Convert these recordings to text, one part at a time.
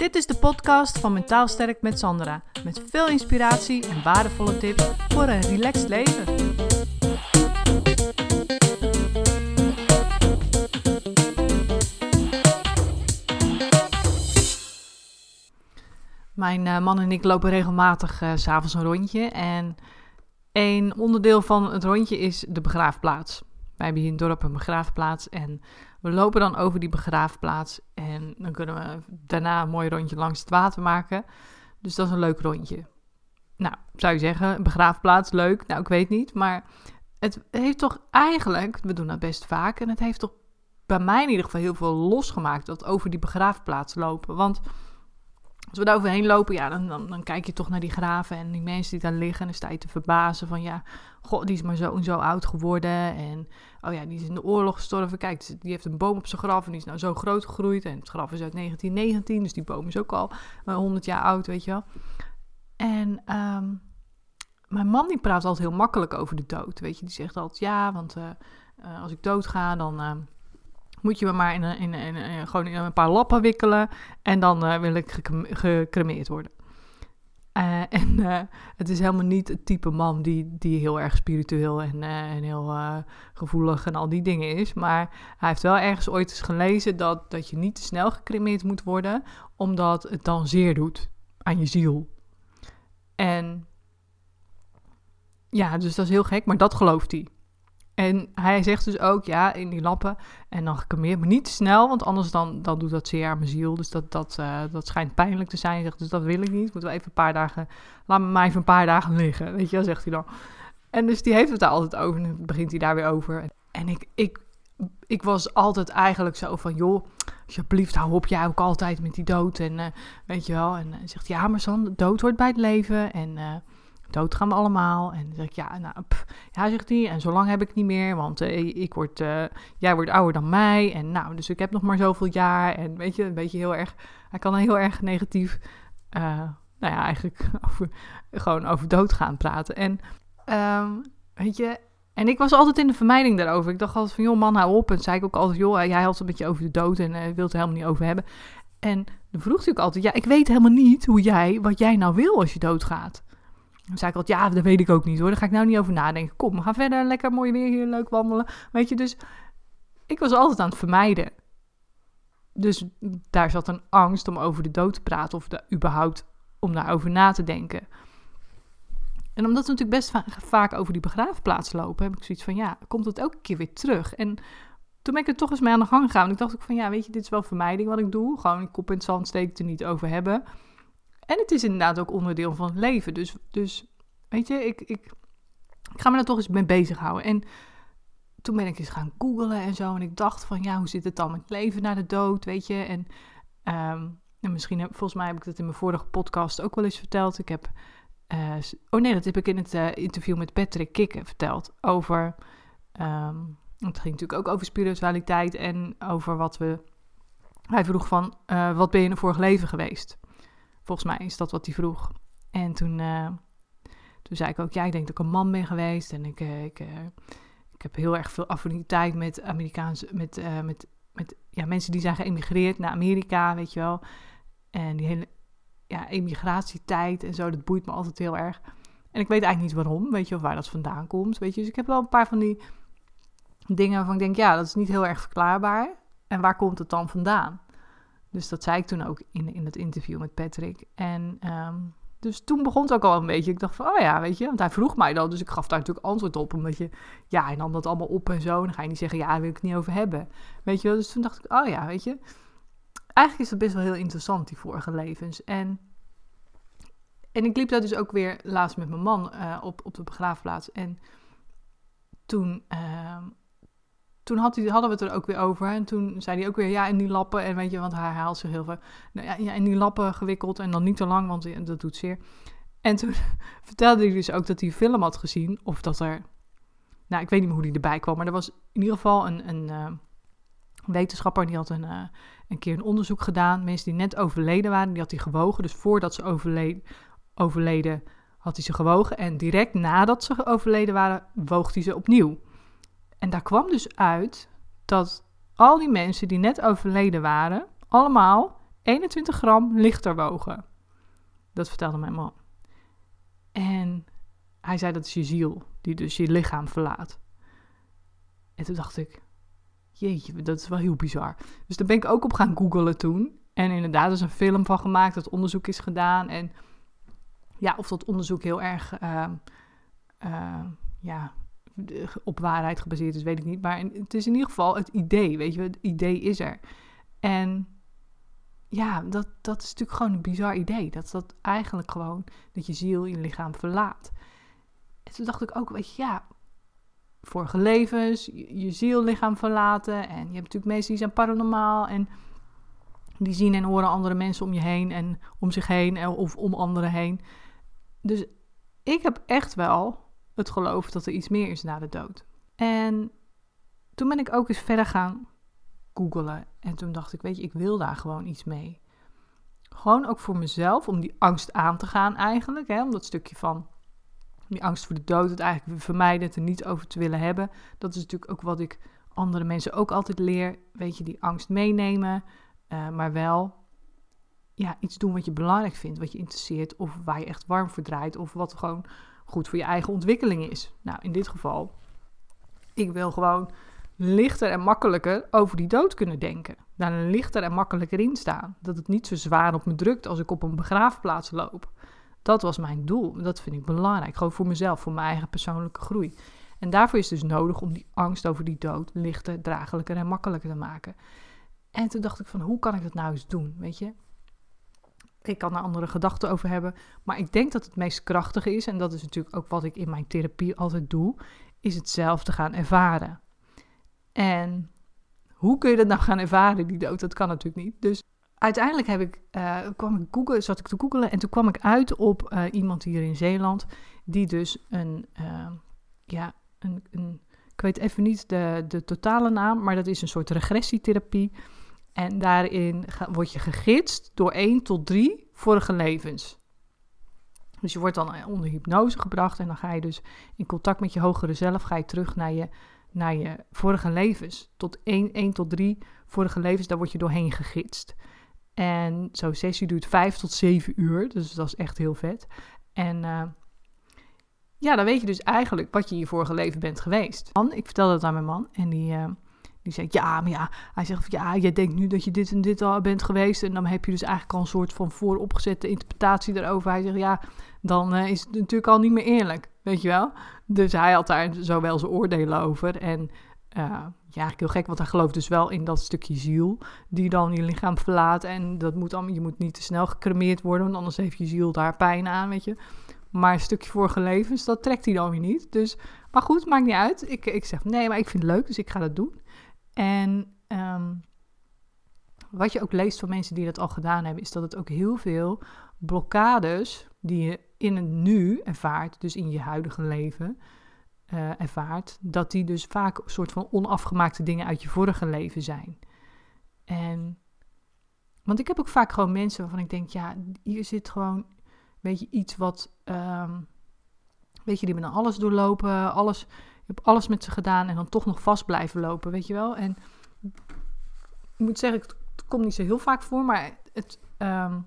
Dit is de podcast van Mentaal Sterk met Sandra. Met veel inspiratie en waardevolle tips voor een relaxed leven. Mijn uh, man en ik lopen regelmatig uh, s'avonds een rondje. En een onderdeel van het rondje is de begraafplaats. Wij hier in het dorp een begraafplaats en we lopen dan over die begraafplaats en dan kunnen we daarna een mooi rondje langs het water maken. Dus dat is een leuk rondje. Nou, zou je zeggen, begraafplaats, leuk? Nou, ik weet niet, maar het heeft toch eigenlijk, we doen dat best vaak, en het heeft toch bij mij in ieder geval heel veel losgemaakt dat over die begraafplaats lopen. Want als we daar overheen lopen, ja, dan, dan, dan, kijk je toch naar die graven en die mensen die daar liggen. En dan sta je te verbazen van, ja, god, die is maar zo en zo oud geworden. En, oh ja, die is in de oorlog gestorven. Kijk, die heeft een boom op zijn graf en die is nou zo groot gegroeid. En het graf is uit 1919, dus die boom is ook al uh, 100 jaar oud, weet je wel. En um, mijn man die praat altijd heel makkelijk over de dood, weet je. Die zegt altijd, ja, want uh, uh, als ik dood ga, dan uh, moet je me maar in, in, gewoon een paar lappen wikkelen en dan uh, wil ik gecremeerd worden. Uh, en uh, het is helemaal niet het type man die, die heel erg spiritueel en, en heel gevoelig en al die dingen is. Maar hij heeft wel ergens ooit eens gelezen dat, dat je niet te snel gecremeerd moet worden, omdat het dan zeer doet aan je ziel. En ja, dus dat is heel gek, maar dat gelooft hij. En hij zegt dus ook, ja, in die lappen. En dan gecremeerd, maar niet te snel, want anders dan, dan doet dat zeer aan mijn ziel. Dus dat, dat, uh, dat schijnt pijnlijk te zijn. Zegt, dus dat wil ik niet. Moeten we even een paar dagen, laat me maar even een paar dagen liggen. Weet je wel, zegt hij dan. En dus die heeft het daar altijd over. En dan begint hij daar weer over. En ik, ik, ik was altijd eigenlijk zo van, joh, alsjeblieft, hou op jij ook altijd met die dood. En uh, weet je wel. En uh, zegt, ja, maar San, dood hoort bij het leven. En dood gaan we allemaal. En dan zeg ik, ja, nou, pff, ja, zegt hij, en zo lang heb ik niet meer, want uh, ik word, uh, jij wordt ouder dan mij. En nou, dus ik heb nog maar zoveel jaar. En weet je, een beetje heel erg, hij kan heel erg negatief, uh, nou ja, eigenlijk over, gewoon over doodgaan praten. En, um, weet je, en ik was altijd in de vermijding daarover. Ik dacht altijd van, joh man, hou op. En zei ik ook altijd, joh, jij had een beetje over de dood en wil het helemaal niet over hebben. En dan vroeg hij ook altijd, ja, ik weet helemaal niet hoe jij, wat jij nou wil als je doodgaat. Dan zei ik altijd, ja, dat weet ik ook niet hoor. Daar ga ik nou niet over nadenken. Kom, we gaan verder. Lekker mooi weer hier, leuk wandelen. Weet je, dus ik was altijd aan het vermijden. Dus daar zat een angst om over de dood te praten. Of de, überhaupt om daarover na te denken. En omdat we natuurlijk best va vaak over die begraafplaats lopen, heb ik zoiets van, ja, komt het elke keer weer terug. En toen ben ik er toch eens mee aan de gang gegaan. Ik dacht ook van, ja, weet je, dit is wel vermijding wat ik doe. Gewoon kop in het zand steken, er niet over hebben. En het is inderdaad ook onderdeel van het leven. Dus, dus weet je, ik, ik, ik ga me daar toch eens mee bezighouden. En toen ben ik eens gaan googlen en zo. En ik dacht van, ja, hoe zit het dan met leven na de dood, weet je? En, en misschien, volgens mij heb ik dat in mijn vorige podcast ook wel eens verteld. Ik heb, uh, oh nee, dat heb ik in het uh, interview met Patrick Kikken verteld. Over, um, het ging natuurlijk ook over spiritualiteit en over wat we... Hij vroeg van, uh, wat ben je in een vorig leven geweest? Volgens mij is dat wat hij vroeg. En toen, uh, toen zei ik ook, ja, ik denk dat ik een man ben geweest. En ik, uh, ik, uh, ik heb heel erg veel affiniteit met Amerikaanse, met, met, met ja, mensen die zijn geëmigreerd naar Amerika, weet je wel. En die hele ja, emigratietijd en zo, dat boeit me altijd heel erg. En ik weet eigenlijk niet waarom, weet je, of waar dat vandaan komt, weet je. Dus ik heb wel een paar van die dingen waarvan ik denk, ja, dat is niet heel erg verklaarbaar. En waar komt het dan vandaan? Dus dat zei ik toen ook in, in het interview met Patrick. En um, dus toen begon het ook al een beetje. Ik dacht van, oh ja, weet je, want hij vroeg mij dan. Dus ik gaf daar natuurlijk antwoord op. Omdat je, ja, hij nam dat allemaal op en zo. En dan ga je niet zeggen, ja, daar wil ik het niet over hebben. Weet je wel, dus toen dacht ik, oh ja, weet je. Eigenlijk is dat best wel heel interessant, die vorige levens. En, en ik liep daar dus ook weer laatst met mijn man uh, op, op de begraafplaats. En toen... Uh, toen hadden we het er ook weer over. En toen zei hij ook weer, ja, in die lappen. En weet je, want hij haalt zich heel veel. Nou ja, in die lappen gewikkeld. En dan niet te lang, want dat doet zeer. En toen vertelde hij dus ook dat hij film had gezien. Of dat er. Nou, ik weet niet meer hoe die erbij kwam. Maar er was in ieder geval een, een uh, wetenschapper. Die had een, uh, een keer een onderzoek gedaan. Mensen die net overleden waren, die had hij gewogen. Dus voordat ze overleden, overleden had hij ze gewogen. En direct nadat ze overleden waren, woog hij ze opnieuw. En daar kwam dus uit dat al die mensen die net overleden waren, allemaal 21 gram lichter wogen. Dat vertelde mijn man. En hij zei dat is je ziel, die dus je lichaam verlaat. En toen dacht ik, jeetje, dat is wel heel bizar. Dus daar ben ik ook op gaan googlen toen. En inderdaad, er is een film van gemaakt, dat onderzoek is gedaan. En ja, of dat onderzoek heel erg uh, uh, ja, op waarheid gebaseerd is, weet ik niet. Maar het is in ieder geval het idee, weet je, het idee is er. En ja, dat, dat is natuurlijk gewoon een bizar idee. Dat dat eigenlijk gewoon, dat je ziel je lichaam verlaat. En toen dacht ik ook, weet je, ja, vorige levens, je, je ziel lichaam verlaten. En je hebt natuurlijk mensen die zijn paranormaal en die zien en horen andere mensen om je heen en om zich heen of om anderen heen. Dus ik heb echt wel het geloof dat er iets meer is na de dood. En toen ben ik ook eens verder gaan googelen. En toen dacht ik, weet je, ik wil daar gewoon iets mee. Gewoon ook voor mezelf, om die angst aan te gaan eigenlijk. Hè, om dat stukje van die angst voor de dood, het eigenlijk vermijden, het er niet over te willen hebben. Dat is natuurlijk ook wat ik andere mensen ook altijd leer. Weet je, die angst meenemen, uh, maar wel ja, iets doen wat je belangrijk vindt, wat je interesseert, of waar je echt warm voor draait, of wat gewoon goed voor je eigen ontwikkeling is. Nou, in dit geval, ik wil gewoon lichter en makkelijker over die dood kunnen denken. Daar lichter en makkelijker in staan. Dat het niet zo zwaar op me drukt als ik op een begraafplaats loop. Dat was mijn doel. Dat vind ik belangrijk. Gewoon voor mezelf, voor mijn eigen persoonlijke groei. En daarvoor is het dus nodig om die angst over die dood lichter, draaglijker en makkelijker te maken. En toen dacht ik van, hoe kan ik dat nou eens doen, weet je? Ik kan er andere gedachten over hebben, maar ik denk dat het meest krachtige is, en dat is natuurlijk ook wat ik in mijn therapie altijd doe, is het zelf te gaan ervaren. En hoe kun je dat nou gaan ervaren, die dood? Dat kan natuurlijk niet. Dus uiteindelijk heb ik, uh, kwam ik googlen, zat ik te googelen en toen kwam ik uit op uh, iemand hier in Zeeland, die dus een, uh, ja, een, een, ik weet even niet de, de totale naam, maar dat is een soort regressietherapie. En daarin word je gegidst door 1 tot 3 vorige levens. Dus je wordt dan onder hypnose gebracht en dan ga je dus in contact met je hogere zelf, ga je terug naar je, naar je vorige levens. Tot 1, 1 tot 3 vorige levens, daar word je doorheen gegidst. En zo'n sessie duurt 5 tot 7 uur, dus dat is echt heel vet. En uh, ja, dan weet je dus eigenlijk wat je in je vorige leven bent geweest. Ik vertelde dat aan mijn man en die... Uh, die zegt, ja, maar ja, hij zegt, ja, jij denkt nu dat je dit en dit al bent geweest. En dan heb je dus eigenlijk al een soort van vooropgezette interpretatie daarover. Hij zegt, ja, dan uh, is het natuurlijk al niet meer eerlijk, weet je wel. Dus hij had daar zo wel zijn oordelen over. En uh, ja, eigenlijk heel gek, want hij gelooft dus wel in dat stukje ziel die dan je lichaam verlaat. En dat moet allemaal, je moet niet te snel gecremeerd worden, want anders heeft je ziel daar pijn aan, weet je. Maar een stukje vorige levens, dat trekt hij dan weer niet. Dus, maar goed, maakt niet uit. Ik, ik zeg, nee, maar ik vind het leuk, dus ik ga dat doen. En um, wat je ook leest van mensen die dat al gedaan hebben, is dat het ook heel veel blokkades die je in het nu ervaart, dus in je huidige leven uh, ervaart, dat die dus vaak een soort van onafgemaakte dingen uit je vorige leven zijn. En, want ik heb ook vaak gewoon mensen waarvan ik denk, ja, hier zit gewoon, weet je, iets wat, um, weet je, die hebben alles doorlopen, alles heb alles met ze gedaan en dan toch nog vast blijven lopen, weet je wel. En ik moet zeggen, het, komt niet zo heel vaak voor, maar het, um,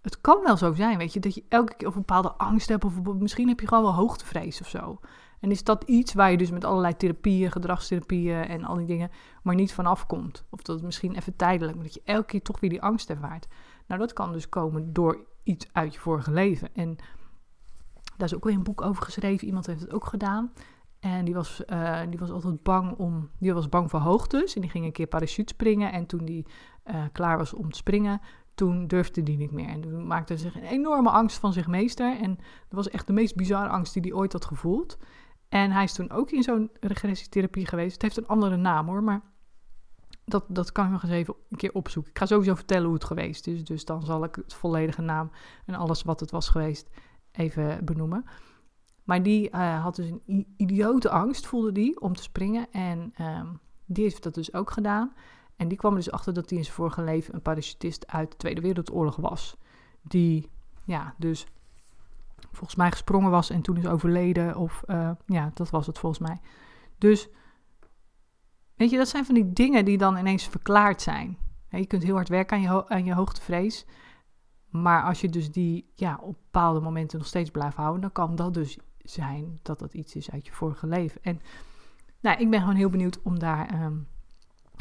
het kan wel zo zijn, weet je, dat je elke keer of bepaalde angst hebt of misschien heb je gewoon wel hoogtevrees of zo. En is dat iets waar je dus met allerlei therapieën, gedragstherapieën en al die dingen, maar niet van afkomt? Of dat het misschien even tijdelijk, maar dat je elke keer toch weer die angst ervaart. Nou, dat kan dus komen door iets uit je vorige leven. En daar is ook weer een boek over geschreven. Iemand heeft het ook gedaan. En die was, uh, die was altijd bang om. Die was bang voor hoogtes. En die ging een keer parachute springen. En toen die uh, klaar was om te springen, toen durfde die niet meer. En toen maakte zich een enorme angst van zich meester. En dat was echt de meest bizarre angst die hij ooit had gevoeld. En hij is toen ook in zo'n regressietherapie geweest. Het heeft een andere naam hoor, maar dat, dat kan ik nog eens even een keer opzoeken. Ik ga sowieso vertellen hoe het geweest is. Dus dan zal ik het volledige naam en alles wat het was geweest even benoemen. Maar die uh, had dus een idiote angst, voelde die, om te springen. En um, die heeft dat dus ook gedaan. En die kwam er dus achter dat hij in zijn vorige leven een parachutist uit de Tweede Wereldoorlog was. Die, ja, dus volgens mij gesprongen was en toen is overleden. Of, uh, ja, dat was het volgens mij. Dus, weet je, dat zijn van die dingen die dan ineens verklaard zijn. je kunt heel hard werken aan je, aan je hoogtevrees. Maar als je dus die ja, op bepaalde momenten nog steeds blijft houden, dan kan dat dus zijn dat dat iets is uit je vorige leven. En nou, ik ben gewoon heel benieuwd om daar ehm,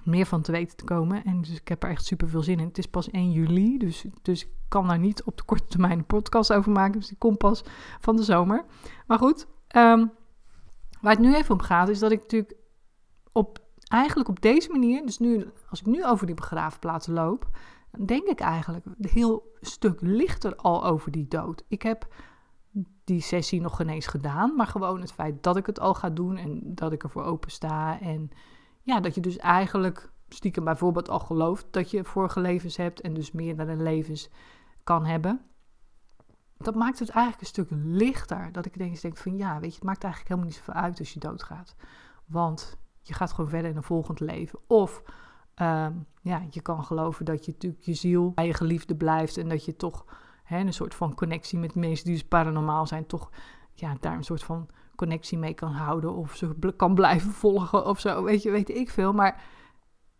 meer van te weten te komen. En dus ik heb er echt super veel zin in. Het is pas 1 juli, dus, dus ik kan daar niet op de korte termijn een podcast over maken. Dus die komt pas van de zomer. Maar goed, ehm, waar het nu even om gaat, is dat ik natuurlijk op, eigenlijk op deze manier, dus nu, als ik nu over die begraafplaats loop, denk ik eigenlijk een heel stuk lichter al over die dood. Ik heb die sessie nog geen eens gedaan, maar gewoon het feit dat ik het al ga doen en dat ik ervoor open sta en ja, dat je dus eigenlijk stiekem bijvoorbeeld al gelooft dat je vorige levens hebt en dus meerdere levens kan hebben. Dat maakt het eigenlijk een stuk lichter. Dat ik ineens denk van ja, weet je, het maakt eigenlijk helemaal niet zoveel uit als je doodgaat. Want je gaat gewoon verder in een volgend leven. Of ehm, ja, je kan geloven dat je natuurlijk je ziel bij je geliefde blijft en dat je toch een soort van connectie met mensen die dus paranormaal zijn, toch ja, daar een soort van connectie mee kan houden of ze kan blijven volgen of zo, weet je, weet ik veel. Maar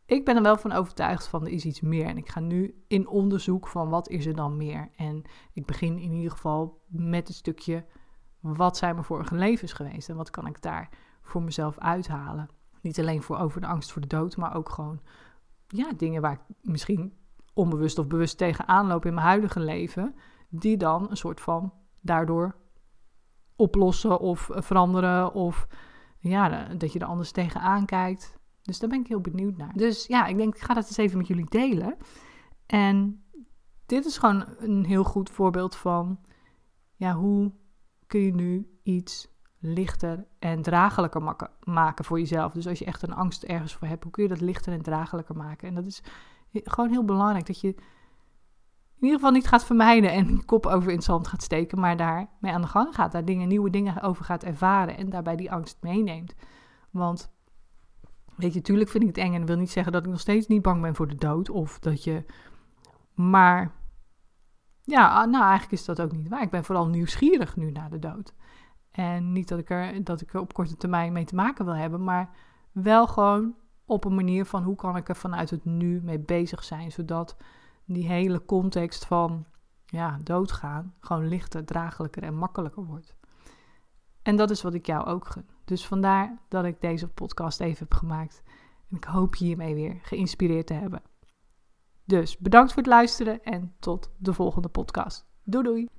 ik ben er wel van overtuigd van er is iets meer. En ik ga nu in onderzoek van wat is er dan meer. En ik begin in ieder geval met het stukje wat zijn mijn vorige levens geweest en wat kan ik daar voor mezelf uithalen. Niet alleen voor over de angst voor de dood, maar ook gewoon ja, dingen waar ik misschien onbewust of bewust tegenaan loop in mijn huidige leven, die dan een soort van daardoor oplossen of veranderen of ja, dat je er anders tegenaan kijkt. Dus daar ben ik heel benieuwd naar. Dus ja, ik denk, ik ga dat eens even met jullie delen. En dit is gewoon een heel goed voorbeeld van, ja, hoe kun je nu iets lichter en draaglijker maken voor jezelf. Dus als je echt een angst ergens voor hebt, hoe kun je dat lichter en draaglijker maken? En dat is gewoon heel belangrijk dat je in ieder geval niet gaat vermijden en kop over in het zand gaat steken, maar daar mee aan de gang gaat, daar dingen, nieuwe dingen over gaat ervaren en daarbij die angst meeneemt. Want weet je, natuurlijk vind ik het eng en dat wil niet zeggen dat ik nog steeds niet bang ben voor de dood of dat je, maar ja, ah, nou eigenlijk is dat ook niet waar. Ik ben vooral nieuwsgierig nu naar de dood. En niet dat ik, er, dat ik er op korte termijn mee te maken wil hebben, maar wel gewoon op een manier van hoe kan ik er vanuit het nu mee bezig zijn, zodat die hele context van ja, doodgaan gewoon lichter, draaglijker en makkelijker wordt. En dat is wat ik jou ook gun. Dus vandaar dat ik deze podcast even heb gemaakt. En ik hoop je hiermee weer geïnspireerd te hebben. Dus bedankt voor het luisteren en tot de volgende podcast. Doei doei!